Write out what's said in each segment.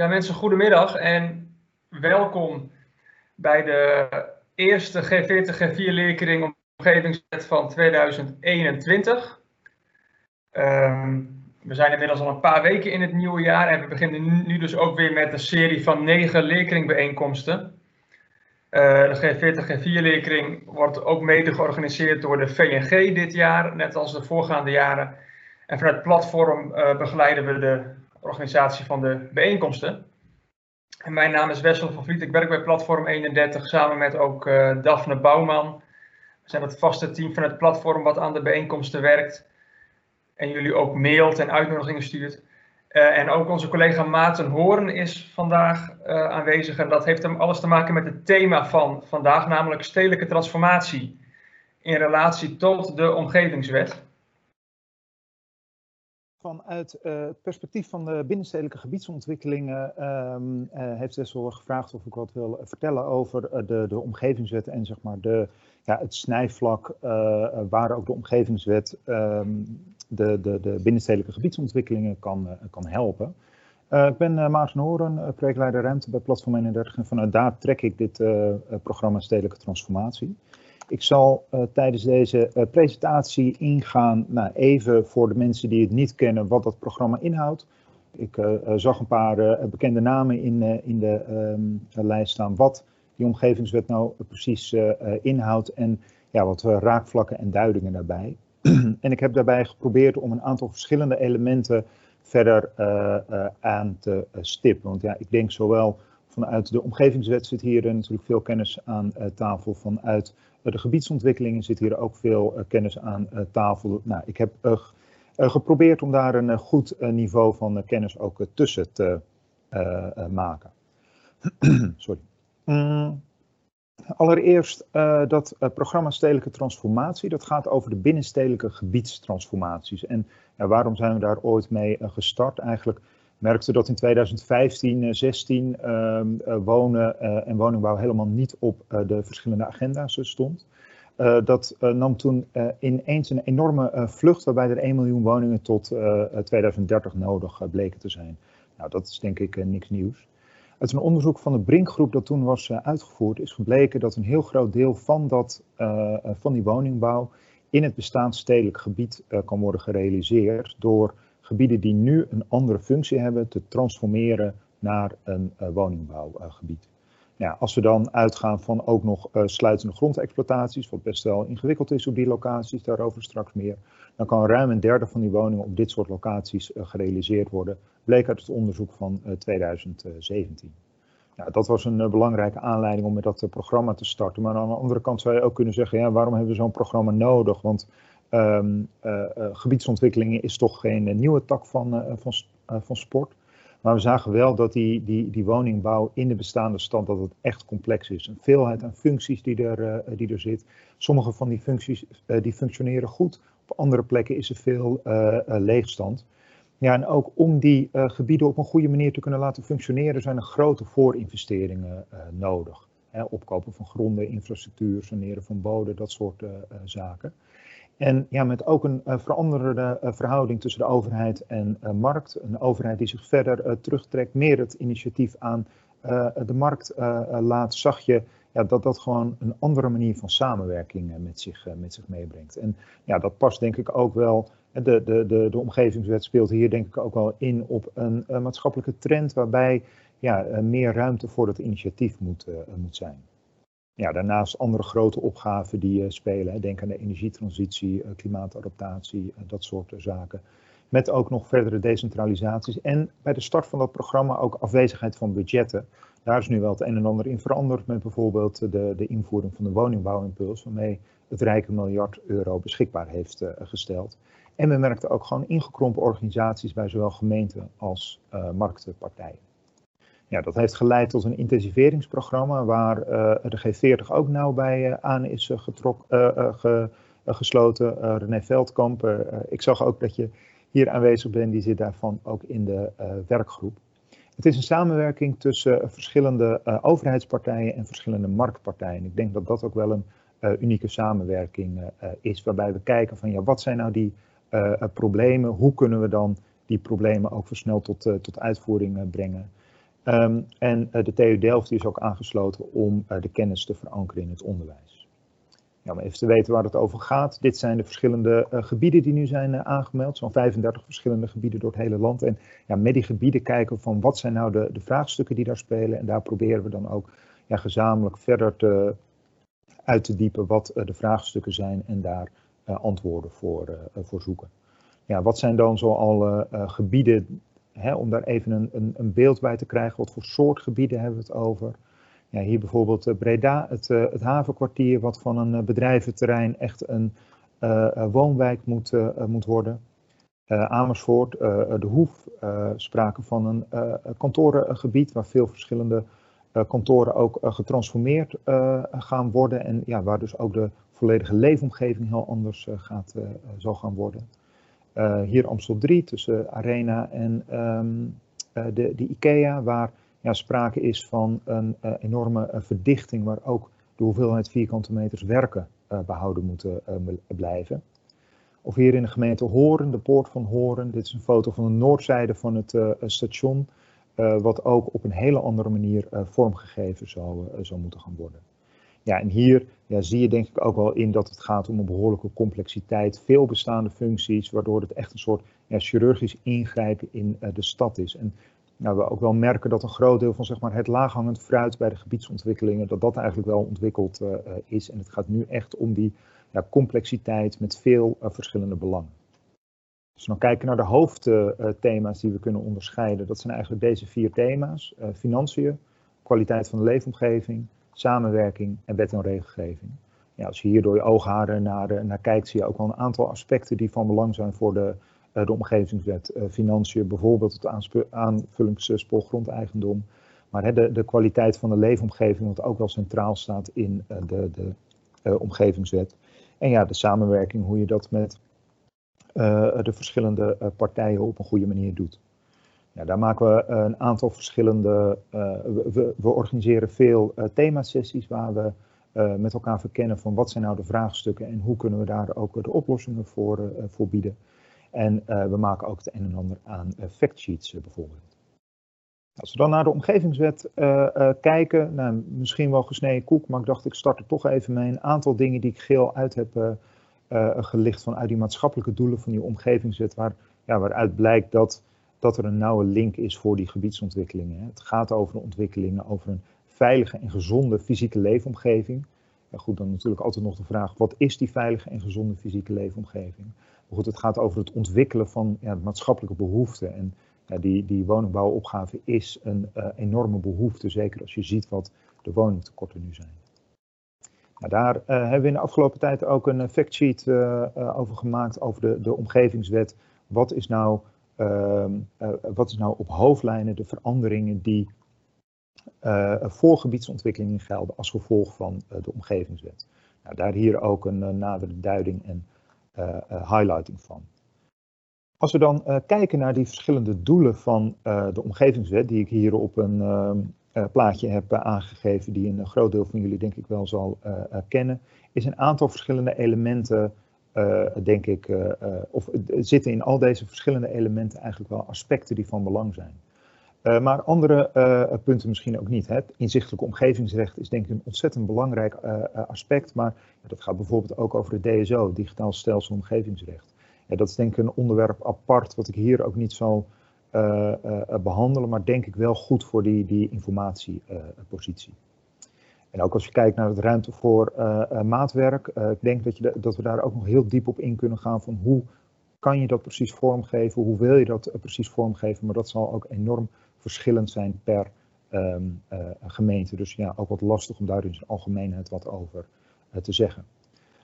Ja, mensen, goedemiddag en welkom bij de eerste G40 G4 leerkring omgevingswet van 2021. Ehm, we zijn inmiddels al een paar weken in het nieuwe jaar en we beginnen nu dus ook weer met een serie van negen leerkringbijeenkomsten. Uh, de G40 G4 leerkring wordt ook mede georganiseerd door de VNG dit jaar, net als de voorgaande jaren. En vanuit het platform uh, begeleiden we de organisatie van de bijeenkomsten. En mijn naam is Wessel van Vliet. Ik werk bij Platform 31 samen met ook uh, Daphne Bouwman. We zijn het vaste team van het platform wat aan de bijeenkomsten werkt. En jullie ook mailt en uitnodigingen stuurt. Uh, en ook onze collega Maarten Hoorn is vandaag uh, aanwezig. En dat heeft hem alles te maken met het thema van vandaag, namelijk stedelijke transformatie in relatie tot de omgevingswet. Vanuit uh, het perspectief van de binnenstedelijke gebiedsontwikkelingen um, uh, heeft Wessel gevraagd of ik wat wil vertellen over de, de omgevingswet en zeg maar de, ja, het snijvlak waar ook de omgevingswet um, de, de, de binnenstedelijke gebiedsontwikkelingen kan, kan helpen. ik ben Maarten Horen, projectleider ruimte bij Platform 31 en vanuit daar trek ik dit programma Stedelijke Transformatie. Ik zal uh, tijdens deze uh, presentatie ingaan, nou, even voor de mensen die het niet kennen, wat dat programma inhoudt. Ik uh, zag een paar bekende namen in, in de um, lijst staan, wat die omgevingswet nou precies inhoudt en ja, wat raakvlakken en duidingen daarbij. en ik heb daarbij geprobeerd om een aantal verschillende elementen verder aan te stippen. Want ja, ik denk zowel vanuit de omgevingswet zit hier natuurlijk veel kennis aan tafel, vanuit de gebiedsontwikkelingen zit hier ook veel uh, kennis aan uh, tafel. Nou, ik heb uh, geprobeerd om daar een goed niveau van kennis ook tussen te maken. Sorry. Mm. Allereerst dat programma Stedelijke Transformatie, dat gaat over de binnenstedelijke gebiedstransformaties. En waarom zijn we daar ooit mee gestart? Eigenlijk merkte dat in 2015, 16 uh, wonen uh, en woningbouw helemaal niet op de verschillende agenda's stond. Dat nam toen ineens een enorme vlucht waarbij er 1 miljoen woningen tot 2030 nodig bleken te zijn. Nou, dat is denk ik niks nieuws. Uit een onderzoek van de Brinkgroep dat toen was uitgevoerd is gebleken dat een heel groot deel van, dat, van die woningbouw in het bestaand stedelijk gebied kan worden gerealiseerd door gebieden die nu een andere functie hebben te transformeren naar een uh, woningbouwgebied. Ja, als we dan uitgaan van ook nog uh, sluitende grondexploitaties, wat best wel ingewikkeld is op die locaties, daarover straks meer, dan kan ruim een derde van die woningen op dit soort locaties uh, gerealiseerd worden, bleek uit het onderzoek van 2017. Ja, dat was een belangrijke aanleiding om met dat programma te starten. Maar aan de andere kant zou je ook kunnen zeggen, ja, waarom hebben we zo'n programma nodig? Want Um, uh, uh, gebiedsontwikkelingen is toch geen uh, nieuwe tak van, van, van sport. Maar we zagen wel dat die, die, die woningbouw in de bestaande stand dat het echt complex is. Een veelheid aan functies die er, die er zit. Sommige van die functies die functioneren goed. Op andere plekken is er veel leegstand. Ja, en ook om die gebieden op een goede manier te kunnen laten functioneren zijn er grote voorinvesteringen nodig. Opkopen van gronden, infrastructuur, saneren van boden, dat soort zaken. En ja, met ook een uh, veranderende uh, verhouding tussen de overheid en uh, markt. Een overheid die zich verder terugtrekt, meer het initiatief aan de markt laat, zag je ja, dat dat gewoon een andere manier van samenwerking met, zich, met zich meebrengt. En ja, dat past denk ik ook wel, de, de, de, de omgevingswet speelt hier denk ik ook wel in op een, maatschappelijke trend waarbij ja, meer ruimte voor dat initiatief moet, moet zijn ja, daarnaast andere grote opgaven die uh, spelen. Denk aan de energietransitie, uh, klimaatadaptatie, uh, dat soort zaken. Met ook nog verdere decentralisaties. En bij de start van dat programma ook afwezigheid van budgetten. Daar is nu wel het een en ander in veranderd. Met bijvoorbeeld de, de invoering van de woningbouwimpuls. Waarmee het Rijke miljard euro beschikbaar heeft gesteld. En we merkten ook gewoon ingekrompen organisaties bij zowel gemeenten als marktpartijen. Ja, dat heeft geleid tot een intensiveringsprogramma waar uh, de G40 ook nauw bij uh, aan is getrok, uh, ge, gesloten. René Veldkamp, ik zag ook dat je hier aanwezig bent, die zit daarvan ook in de werkgroep. Het is een samenwerking tussen verschillende overheidspartijen en verschillende marktpartijen. Ik denk dat dat ook wel een unieke samenwerking is, waarbij we kijken van ja, wat zijn nou die problemen, hoe kunnen we dan die problemen ook versneld tot, tot uitvoering brengen. Ehm, en de TU Delft is ook aangesloten om de kennis te verankeren in het onderwijs. Ja, om even te weten waar het over gaat. Dit zijn de verschillende gebieden die nu zijn aangemeld. Zo'n 35 verschillende gebieden door het hele land. En ja, met die gebieden kijken van wat zijn nou de, de vraagstukken die daar spelen. En daar proberen we dan ook ja, gezamenlijk verder te, uit te diepen wat de vraagstukken zijn en daar antwoorden voor, voor zoeken. Ja, wat zijn dan zo alle gebieden Hè, om daar even een, een, een, beeld bij te krijgen, wat voor soort gebieden hebben we het over. Ja, hier bijvoorbeeld uh, Breda, het, uh, het, havenkwartier, wat van een uh, bedrijventerrein echt een woonwijk moet, moet worden. Amersfoort, de Hoef, sprake van een kantorengebied waar veel verschillende kantoren ook getransformeerd gaan worden. En ja, waar dus ook de volledige leefomgeving heel anders gaat, zal gaan worden. Uh, hier Amstel 3 tussen Arena en um, uh, de, de, IKEA, waar ja, sprake is van een uh, enorme verdichting, waar ook de hoeveelheid vierkante meters werken behouden moeten blijven. Of hier in de gemeente Horen, de poort van Horen. Dit is een foto van de noordzijde van het station, wat ook op een hele andere manier vormgegeven zou, zou moeten gaan worden. Ja, en hier ja, zie je denk ik ook wel in dat het gaat om een behoorlijke complexiteit, veel bestaande functies, waardoor het echt een soort chirurgisch ingrijpen in uh, de stad is. En nou, we ook wel merken dat een groot deel van zeg maar, het laaghangend fruit bij de gebiedsontwikkelingen, dat dat eigenlijk wel ontwikkeld uh, is. En het gaat nu echt om die complexiteit met veel uh, verschillende belangen. Als we dan kijken naar de hoofdthema's die we kunnen onderscheiden, dat zijn eigenlijk deze vier thema's. financiën, kwaliteit van de leefomgeving, samenwerking en wet en regelgeving. Ja, als je hier door je oogharen naar, eh, naar kijkt, zie je ook wel een aantal aspecten die van belang zijn voor de, eh, de omgevingswet. Uh, financiën, bijvoorbeeld het aanvullingsspoor grondeigendom. Maar de, de kwaliteit van de leefomgeving, wat ook wel centraal staat in de, de omgevingswet. En ja, de samenwerking, hoe je dat met de verschillende partijen op een goede manier doet. Ja, daar maken we eh, een aantal verschillende. Uh, we, we, organiseren veel uh, themasessies waar we uh, met elkaar verkennen van wat zijn nou de vraagstukken en hoe kunnen we daar ook de oplossingen voor, voor bieden. En we maken ook het een en ander aan factsheets bijvoorbeeld. Als we dan naar de omgevingswet kijken, nou, misschien wel gesneden koek, maar ik dacht ik start er toch even mee. Een aantal dingen die ik geel uit heb gelicht vanuit die maatschappelijke doelen van die omgevingswet, waar, ja, waaruit blijkt dat dat er een nauwe link is voor die gebiedsontwikkelingen. Het gaat over de ontwikkelingen, over een veilige en gezonde fysieke leefomgeving. Ja, goed, dan natuurlijk altijd nog de vraag, wat is die veilige en gezonde fysieke leefomgeving? Maar goed, het gaat over het ontwikkelen van ja, maatschappelijke behoeften. En ja, die, die woningbouwopgave is een uh, enorme behoefte, zeker als je ziet wat de woningtekorten nu zijn. Daar uh, hebben we in de afgelopen tijd ook een factsheet uh, over gemaakt, over de, de omgevingswet. Wat is nou eh, wat is nou op hoofdlijnen de veranderingen die uh, voor gebiedsontwikkelingen gelden als gevolg van uh, de omgevingswet. Nou, daar hier ook een nadere duiding en highlighting van. Als we dan kijken naar die verschillende doelen van de omgevingswet, die ik hier op een ehm, plaatje heb aangegeven, die een groot deel van jullie denk ik wel zal kennen, is een aantal verschillende elementen uh, denk ik, uh, uh, of zitten in al deze verschillende elementen eigenlijk wel aspecten die van belang zijn. maar andere punten misschien ook niet. Hè. Het inzichtelijk omgevingsrecht is denk ik een ontzettend belangrijk aspect, maar dat gaat bijvoorbeeld ook over de DSO, Digitaal Stelsel Omgevingsrecht. Ja, dat is denk ik een onderwerp apart wat ik hier ook niet zal behandelen, maar denk ik wel goed voor die, die informatiepositie. En ook als je kijkt naar het ruimte voor uh, uh, maatwerk, uh, ik denk dat, je dat we daar ook nog heel diep op in kunnen gaan van hoe kan je dat precies vormgeven, hoe wil je dat precies vormgeven, maar dat zal ook enorm verschillend zijn per um, gemeente. Dus ja, ook wat lastig om daar in zijn algemeenheid wat over te zeggen.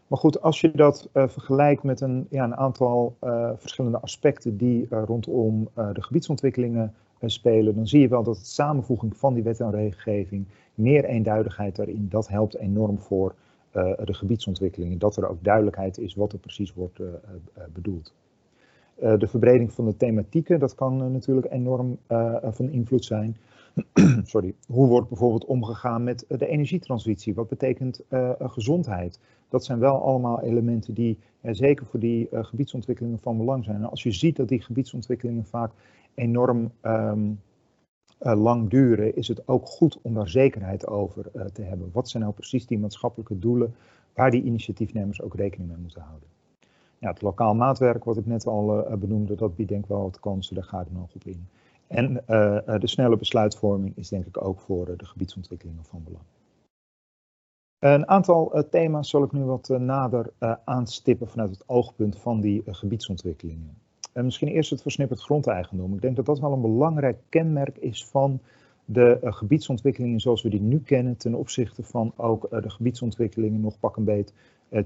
Maar goed, als je dat vergelijkt met een, ja, een aantal verschillende aspecten die rondom de gebiedsontwikkelingen spelen, dan zie je wel dat het samenvoeging van die wet en regelgeving, meer eenduidigheid daarin, dat helpt enorm voor uh, de gebiedsontwikkeling. Dat er ook duidelijkheid is wat er precies wordt uh, bedoeld. de verbreding van de thematieken, dat kan natuurlijk enorm van invloed zijn. Sorry. Hoe wordt bijvoorbeeld omgegaan met de energietransitie? Wat betekent gezondheid? Dat zijn wel allemaal elementen die zeker voor die gebiedsontwikkelingen van belang zijn. En als je ziet dat die gebiedsontwikkelingen vaak enorm um, lang duren, is het ook goed om daar zekerheid over te hebben. Wat zijn nou precies die maatschappelijke doelen waar die initiatiefnemers ook rekening mee moeten houden? Ja, het lokaal maatwerk, wat ik net al benoemde, dat biedt denk ik wel wat kansen, daar ga ik nog op in. En de snelle besluitvorming is denk ik ook voor de gebiedsontwikkelingen van belang. Een aantal thema's zal ik nu wat uh, nader aanstippen vanuit het oogpunt van die gebiedsontwikkelingen. misschien eerst het versnipperd grondeigendom. Ik denk dat dat wel een belangrijk kenmerk is van de gebiedsontwikkelingen zoals we die nu kennen ten opzichte van ook de gebiedsontwikkelingen nog pak een beet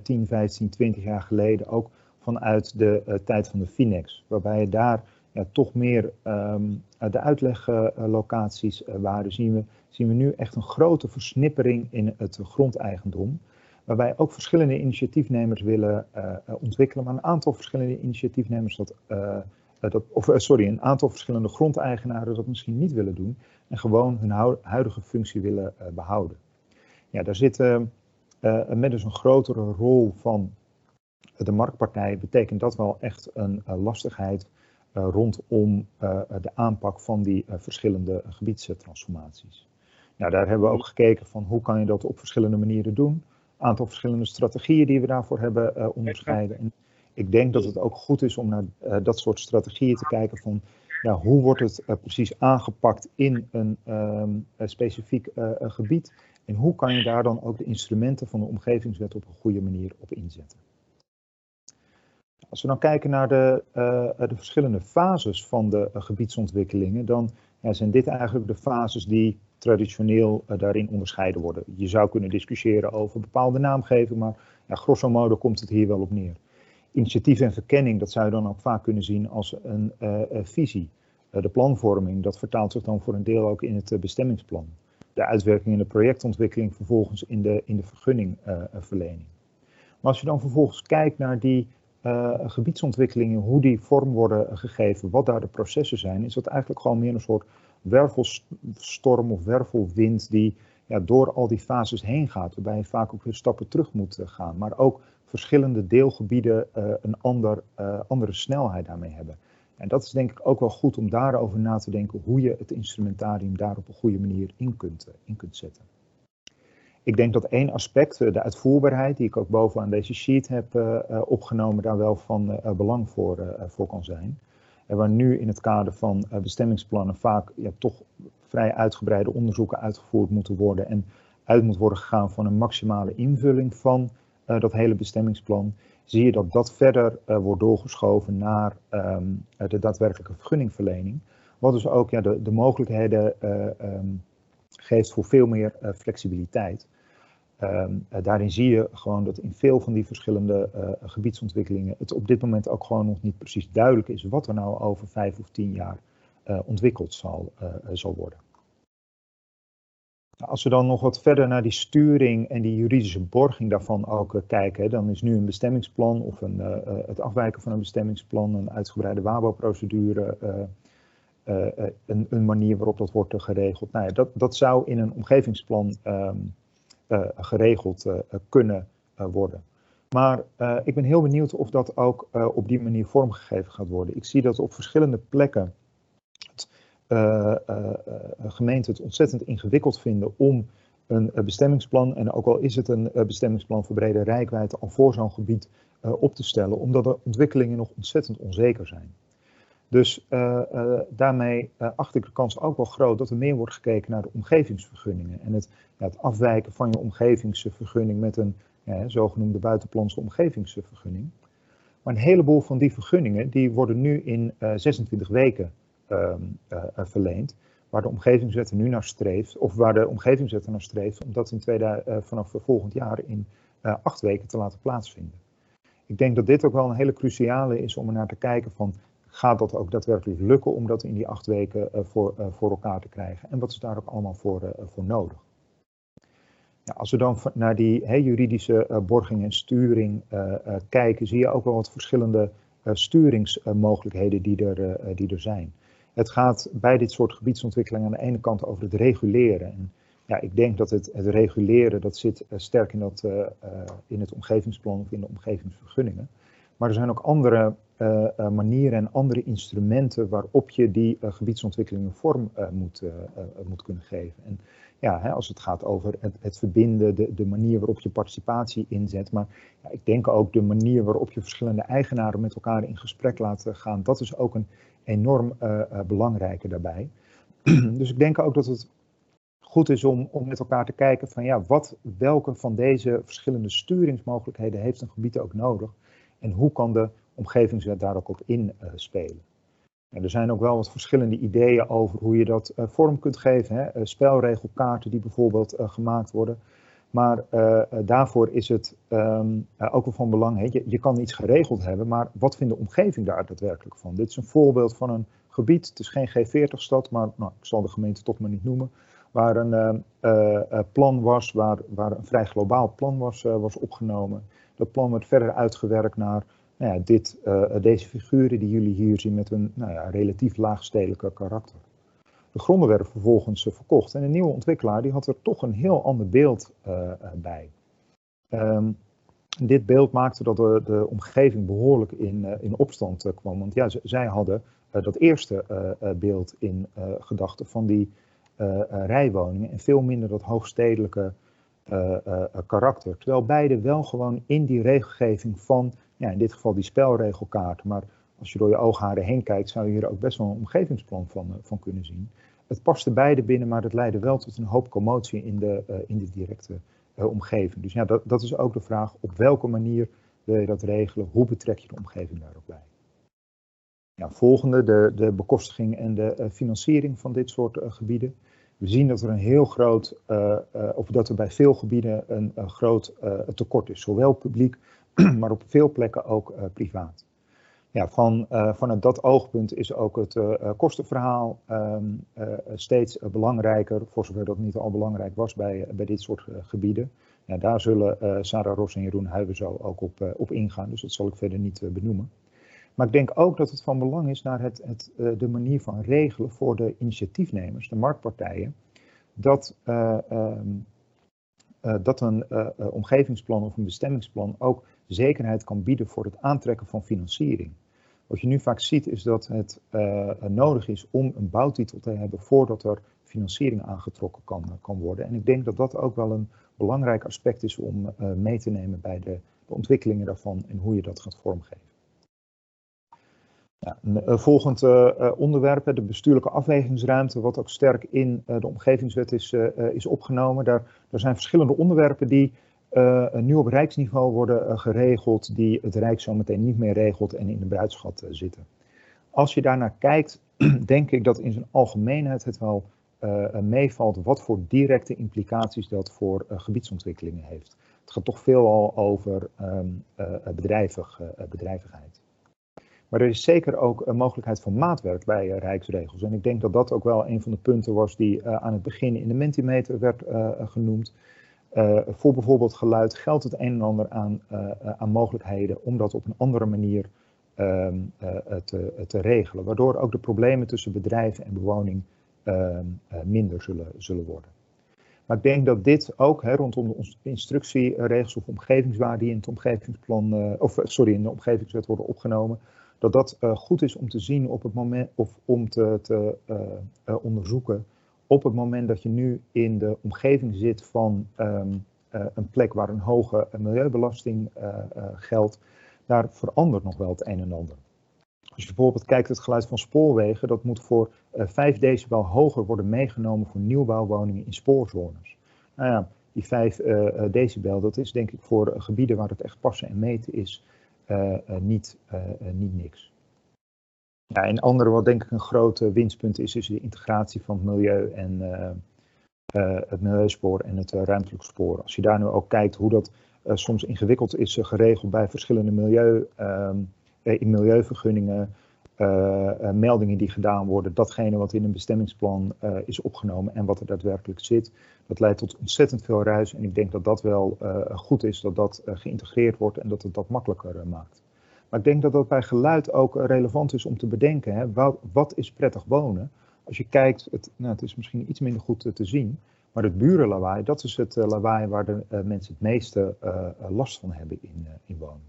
10, 15, 20 jaar geleden. Ook vanuit de tijd van de Finex, waarbij je daar ja, toch meer um, de uitleglocaties waren, zien we zien we nu echt een grote versnippering in het grondeigendom. Waarbij ook verschillende initiatiefnemers willen uh, ontwikkelen, maar een aantal verschillende initiatiefnemers dat, dat of sorry, een aantal verschillende grondeigenaren dat misschien niet willen doen en gewoon hun huidige functie willen behouden. Ja, daar zit met dus een grotere rol van de marktpartij, betekent dat wel echt een lastigheid rondom de aanpak van die verschillende gebiedstransformaties. Nou, daar hebben we ook gekeken van hoe kan je dat op verschillende manieren doen. Een aantal verschillende strategieën die we daarvoor hebben onderscheiden. En ik denk dat het ook goed is om naar dat soort strategieën te kijken van ja, hoe wordt het uh, precies aangepakt in een um, specifiek gebied. En hoe kan je daar dan ook de instrumenten van de omgevingswet op een goede manier op inzetten. Als we dan kijken naar de, de verschillende fases van de gebiedsontwikkelingen, dan ja, zijn dit eigenlijk de fases die traditioneel uh, daarin onderscheiden worden. Je zou kunnen discussiëren over bepaalde naamgeving, maar ja, grosso modo komt het hier wel op neer. Initiatief en verkenning, dat zou je dan ook vaak kunnen zien als een visie. de planvorming, dat vertaalt zich dan voor een deel ook in het bestemmingsplan. De uitwerking in de projectontwikkeling vervolgens in de, in de vergunningverlening. maar als je dan vervolgens kijkt naar die gebiedsontwikkelingen, hoe die vorm worden gegeven, wat daar de processen zijn, is dat eigenlijk gewoon meer een soort wervelstorm of wervelwind die ja, door al die fases heen gaat, waarbij je vaak ook weer stappen terug moet eh, gaan. Maar ook verschillende deelgebieden uh, een ander, andere snelheid daarmee hebben. En dat is denk ik ook wel goed om daarover na te denken hoe je het instrumentarium daar op een goede manier in kunt, in kunt zetten. Ik denk dat één aspect, de uitvoerbaarheid, die ik ook bovenaan deze sheet heb opgenomen, daar wel van belang voor, voor kan zijn. En waar nu in het kader van bestemmingsplannen vaak ja, toch vrij uitgebreide onderzoeken uitgevoerd moeten worden en uit moet worden gegaan van een maximale invulling van dat hele bestemmingsplan, zie je dat dat verder wordt doorgeschoven naar um, de daadwerkelijke vergunningverlening. Wat dus ook ja, de, de mogelijkheden um, geeft voor veel meer flexibiliteit. Um, uh, daarin zie je gewoon dat in veel van die verschillende uh, gebiedsontwikkelingen het op dit moment ook gewoon nog niet precies duidelijk is wat er nou over vijf of tien jaar uh, ontwikkeld zal, zal worden. Als we dan nog wat verder naar die sturing en die juridische borging daarvan ook kijken, dan is nu een bestemmingsplan of een, het afwijken van een bestemmingsplan, een uitgebreide WABO-procedure, een, een, manier waarop dat wordt geregeld. Nou ja, dat, dat zou in een omgevingsplan uh, geregeld uh, kunnen uh, worden. Maar ik ben heel benieuwd of dat ook op die manier vormgegeven gaat worden. Ik zie dat op verschillende plekken gemeenten het ontzettend ingewikkeld vinden om een bestemmingsplan, en ook al is het een bestemmingsplan voor brede rijkwijde, al voor zo'n gebied op te stellen, omdat de ontwikkelingen nog ontzettend onzeker zijn. Dus uh, uh, daarmee uh, acht ik de kans ook wel groot dat er meer wordt gekeken naar de omgevingsvergunningen. En het, ja, het afwijken van je omgevingsvergunning met een zogenoemde buitenplantse omgevingsvergunning. Maar een heleboel van die vergunningen die worden nu in 26 weken ehm, verleend. Waar de omgevingswet er nu naar streeft, of waar de omgevingswet er naar streeft, om dat in 2000, vanaf volgend jaar in acht weken te laten plaatsvinden. Ik denk dat dit ook wel een hele cruciale is om er naar te kijken van gaat dat ook daadwerkelijk lukken om dat in die acht weken uh, voor, uh, voor elkaar te krijgen? En wat is daar ook allemaal voor, uh, voor nodig? Ja, als we dan naar die juridische borging en sturing kijken, zie je ook wel wat verschillende sturingsmogelijkheden die er, die er zijn. Het gaat bij dit soort gebiedsontwikkelingen aan de ene kant over het reguleren. En ja, ik denk dat het, het reguleren, dat zit sterk in, dat, in het omgevingsplan of in de omgevingsvergunningen. Maar er zijn ook andere manieren en andere instrumenten waarop je die gebiedsontwikkelingen vorm moet, moet kunnen geven. En ja, hè, als het gaat over het, het verbinden, de, de, manier waarop je participatie inzet. Maar ja, ik denk ook de manier waarop je verschillende eigenaren met elkaar in gesprek laat gaan, dat is ook een enorm belangrijke daarbij. dus ik denk ook dat het goed is om, om met elkaar te kijken van ja, wat, welke van deze verschillende sturingsmogelijkheden heeft een gebied ook nodig en hoe kan de omgevingswet daar ook op inspelen. Uh, er zijn ook wel wat verschillende ideeën over hoe je dat uh, vorm kunt geven. Hè? Uh, spelregelkaarten die bijvoorbeeld gemaakt worden. Maar daarvoor is het um, ook wel van belang. Je, je, kan iets geregeld hebben, maar wat vindt de omgeving daar daadwerkelijk van? Dit is een voorbeeld van een gebied. Het is geen G40-stad, maar nou, ik zal de gemeente toch maar niet noemen waar een uh, plan was, waar, waar een vrij globaal plan was, was opgenomen. Dat plan werd verder uitgewerkt naar nou ja, dit, deze figuren die jullie hier zien met een nou ja, relatief laagstedelijke karakter. De gronden werden vervolgens verkocht en een nieuwe ontwikkelaar die had er toch een heel ander beeld bij. Um, dit beeld maakte dat de, de omgeving behoorlijk in, in opstand kwam. Want ja, zij hadden dat eerste beeld in gedachten van die rijwoningen en veel minder dat hoogstedelijke karakter. Terwijl beide wel gewoon in die regelgeving van, ja, in dit geval die spelregelkaart, maar als je door je oogharen heen kijkt, zou je hier ook best wel een omgevingsplan van, van kunnen zien. Het paste beide binnen, maar het leidde wel tot een hoop commotie in de, in de directe omgeving. Dus ja, dat, dat is ook de vraag, op welke manier wil je dat regelen? Hoe betrek je de omgeving daar ook bij? Volgende, de, de bekostiging en de financiering van dit soort gebieden. We zien dat er een heel groot, of dat er bij veel gebieden een, groot tekort is. Zowel publiek, maar op veel plekken ook privaat. Ja, van, vanuit dat oogpunt is ook het kostenverhaal um, steeds belangrijker, voor zover dat niet al belangrijk was bij, bij dit soort gebieden. Ja, daar zullen Sarah Ros en Jeroen Huiven zo ook op, op ingaan, dus dat zal ik verder niet benoemen. Maar ik denk ook dat het van belang is naar het, het, eh, de manier van regelen voor de initiatiefnemers, de marktpartijen, dat, uh, dat een omgevingsplan of een bestemmingsplan ook zekerheid kan bieden voor het aantrekken van financiering. Wat je nu vaak ziet is dat het nodig is om een bouwtitel te hebben voordat er financiering aangetrokken kan, kan worden. En ik denk dat dat ook wel een belangrijk aspect is om mee te nemen bij de, de ontwikkelingen daarvan en hoe je dat gaat vormgeven. Ja, een onderwerp, de bestuurlijke afwegingsruimte, wat ook sterk in de omgevingswet is, is opgenomen. Daar, daar zijn verschillende onderwerpen die nu op rijksniveau worden geregeld, die het Rijk zo meteen niet meer regelt en in de bruidschat zitten. Als je daarnaar kijkt, denk ik dat in zijn algemeenheid het wel meevalt wat voor directe implicaties dat voor gebiedsontwikkelingen heeft. Het gaat toch veelal over um, bedrijvig, bedrijvigheid. Maar er is zeker ook een mogelijkheid van maatwerk bij uh, Rijksregels. En ik denk dat dat ook wel een van de punten was die uh, aan het begin in de Mentimeter werd uh, genoemd. Voor bijvoorbeeld geluid geldt het een en ander aan, aan mogelijkheden om dat op een andere manier ehm, te, te, regelen. Waardoor ook de problemen tussen bedrijven en bewoning ehm, minder zullen, zullen worden. Maar ik denk dat dit ook hè, rondom de instructieregels of omgevingswaarden die in het omgevingsplan, of sorry, in de omgevingswet worden opgenomen, dat dat goed is om te zien op het moment, of om te, te onderzoeken op het moment dat je nu in de omgeving zit van um, een plek waar een hoge milieubelasting geldt, daar verandert nog wel het een en ander. Als je bijvoorbeeld kijkt het geluid van spoorwegen, dat moet voor 5 decibel hoger worden meegenomen voor nieuwbouwwoningen in spoorzones. Nou ja, die 5 decibel, dat is denk ik voor gebieden waar het echt passen en meten is, niet, niet niks. Ja, en andere wat denk ik een groot winstpunt is, is de integratie van het milieu en het milieuspoor en het ruimtelijk spoor. Als je daar nu ook kijkt hoe dat soms ingewikkeld is geregeld bij verschillende milieu, ehm, in milieuvergunningen, uh, uh, meldingen die gedaan worden, datgene wat in een bestemmingsplan uh, is opgenomen en wat er daadwerkelijk zit. Dat leidt tot ontzettend veel ruis en ik denk dat dat wel goed is dat dat geïntegreerd wordt en dat het dat makkelijker maakt. Maar ik denk dat dat bij geluid ook relevant is om te bedenken, hè, wat, wat, is prettig wonen? Als je kijkt, het, nou, het is misschien iets minder goed te zien, maar het burenlawaai, dat is het lawaai waar de mensen het meeste last van hebben in, in wonen.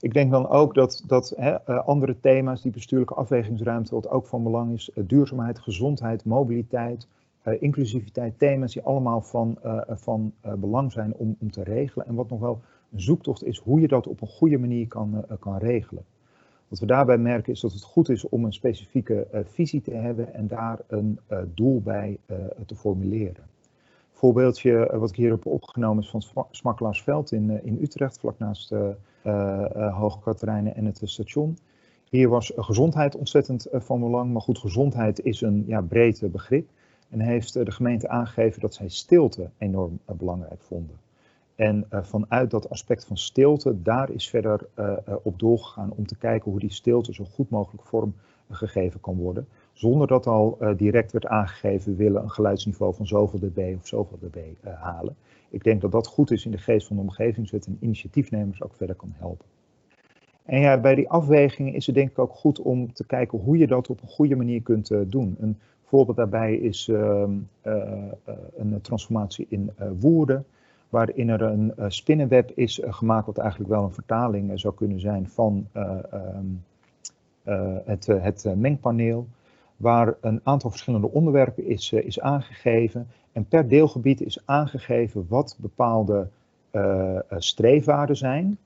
Ik denk dan ook dat, dat hè, andere thema's, die bestuurlijke afwegingsruimte, wat ook van belang is, duurzaamheid, gezondheid, mobiliteit, inclusiviteit, thema's die allemaal van, van belang zijn om, om te regelen. En wat nog wel een zoektocht is hoe je dat op een goede manier kan, kan regelen. Wat we daarbij merken is dat het goed is om een specifieke uh, visie te hebben en daar een uh, doel bij uh, te formuleren. Voorbeeldje wat ik hier heb opgenomen is van Smakkelaarsveld in, in Utrecht, vlak naast Hoogkaterijnen en het station. Hier was gezondheid ontzettend van belang, maar goed, gezondheid is een ja, breed begrip. En heeft de gemeente aangegeven dat zij stilte enorm belangrijk vonden. En uh, vanuit dat aspect van stilte, daar is verder uh, op doorgegaan om te kijken hoe die stilte zo goed mogelijk vorm gegeven kan worden. Zonder dat al direct werd aangegeven, we willen een geluidsniveau van zoveel dB of zoveel dB halen. Ik denk dat dat goed is in de geest van de omgevingswet en initiatiefnemers ook verder kan helpen. En ja, bij die afwegingen is het denk ik ook goed om te kijken hoe je dat op een goede manier kunt doen. Een voorbeeld daarbij is uh, een transformatie in Woerden waarin er een uh, spinnenweb is uh, gemaakt, wat eigenlijk wel een vertaling uh, zou kunnen zijn van ehm, het, het mengpaneel, waar een aantal verschillende onderwerpen is, is aangegeven en per deelgebied is aangegeven wat bepaalde streefwaarden zijn,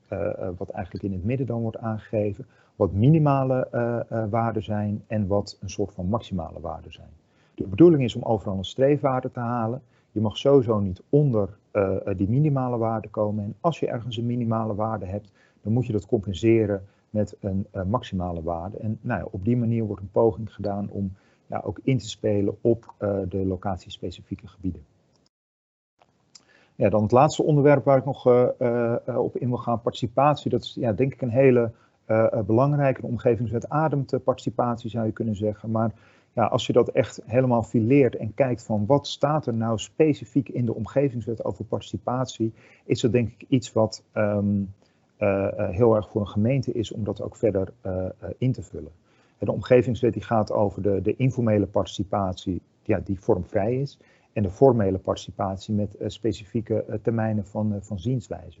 wat eigenlijk in het midden dan wordt aangegeven, wat minimale waarden zijn en wat een soort van maximale waarden zijn. De bedoeling is om overal een streefwaarde te halen. Je mag sowieso niet onder uh, die minimale waarde komen. En als je ergens een minimale waarde hebt, dan moet je dat compenseren met een uh, maximale waarde. En nou ja, op die manier wordt een poging gedaan om ja, ook in te spelen op de locatiespecifieke gebieden. Ja, dan het laatste onderwerp waar ik nog op in wil gaan, participatie. Dat is ja, denk ik een hele belangrijke omgevingswet ademt participatie zou je kunnen zeggen. Maar ja, als je dat echt helemaal fileert en kijkt van wat staat er nou specifiek in de omgevingswet over participatie, is dat denk ik iets wat um, uh, heel erg voor een gemeente is om dat ook verder uh, in te vullen. De omgevingswet die gaat over de, de informele participatie, ja, die vormvrij is, en de formele participatie met specifieke termijnen van, van zienswijze.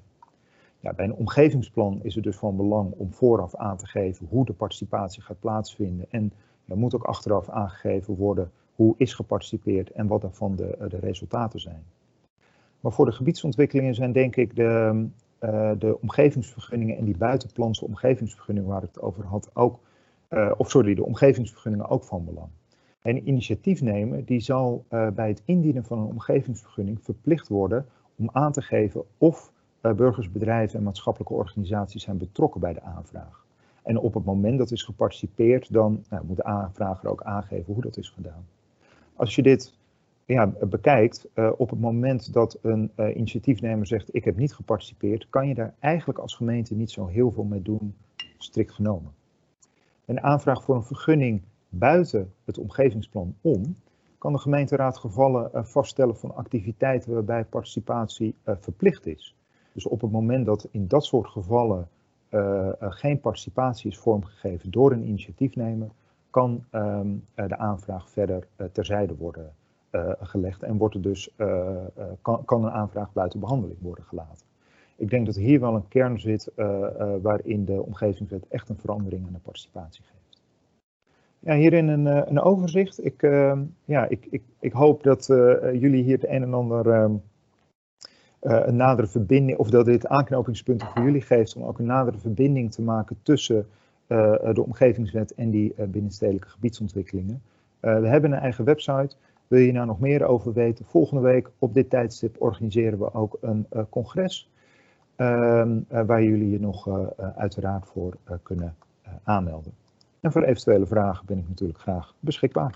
Ja, bij een omgevingsplan is het dus van belang om vooraf aan te geven hoe de participatie gaat plaatsvinden en er moet ook achteraf aangegeven worden hoe is geparticipeerd en wat daarvan de, eh, de resultaten zijn. Maar voor de gebiedsontwikkelingen zijn denk ik de, uh, de omgevingsvergunningen en die buitenplanse omgevingsvergunningen waar ik het over had ook, uh, of sorry, de omgevingsvergunningen ook van belang. een initiatiefnemer die zal bij het indienen van een omgevingsvergunning verplicht worden om aan te geven of burgers, bedrijven en maatschappelijke organisaties zijn betrokken bij de aanvraag. En op het moment dat is geparticipeerd, dan nou, moet de aanvrager ook aangeven hoe dat is gedaan. Als je dit ja, bekijkt, uh, op het moment dat een uh, initiatiefnemer zegt ik heb niet geparticipeerd, kan je daar eigenlijk als gemeente niet zo heel veel mee doen, strikt genomen. Een aanvraag voor een vergunning buiten het omgevingsplan om, kan de gemeenteraad gevallen uh, vaststellen van activiteiten waarbij participatie verplicht is. Dus op het moment dat in dat soort gevallen geen participatie is vormgegeven door een initiatiefnemer, kan um, de aanvraag verder terzijde worden gelegd en wordt er dus, kan, kan, een aanvraag buiten behandeling worden gelaten. Ik denk dat hier wel een kern zit waarin de omgevingswet echt een verandering aan de participatie geeft. Ja, hierin een, een overzicht. Ik, ehm, ja, ik, ik, ik hoop dat jullie hier het een en ander ehm, een nadere verbinding, of dat dit aanknopingspunten voor jullie geeft om ook een nadere verbinding te maken tussen uh, de omgevingswet en die uh, binnenstedelijke gebiedsontwikkelingen. we hebben een eigen website. Wil je nou nog meer over weten? Volgende week op dit tijdstip organiseren we ook een congres. Ehm, waar jullie je nog uiteraard voor kunnen aanmelden. En voor eventuele vragen ben ik natuurlijk graag beschikbaar.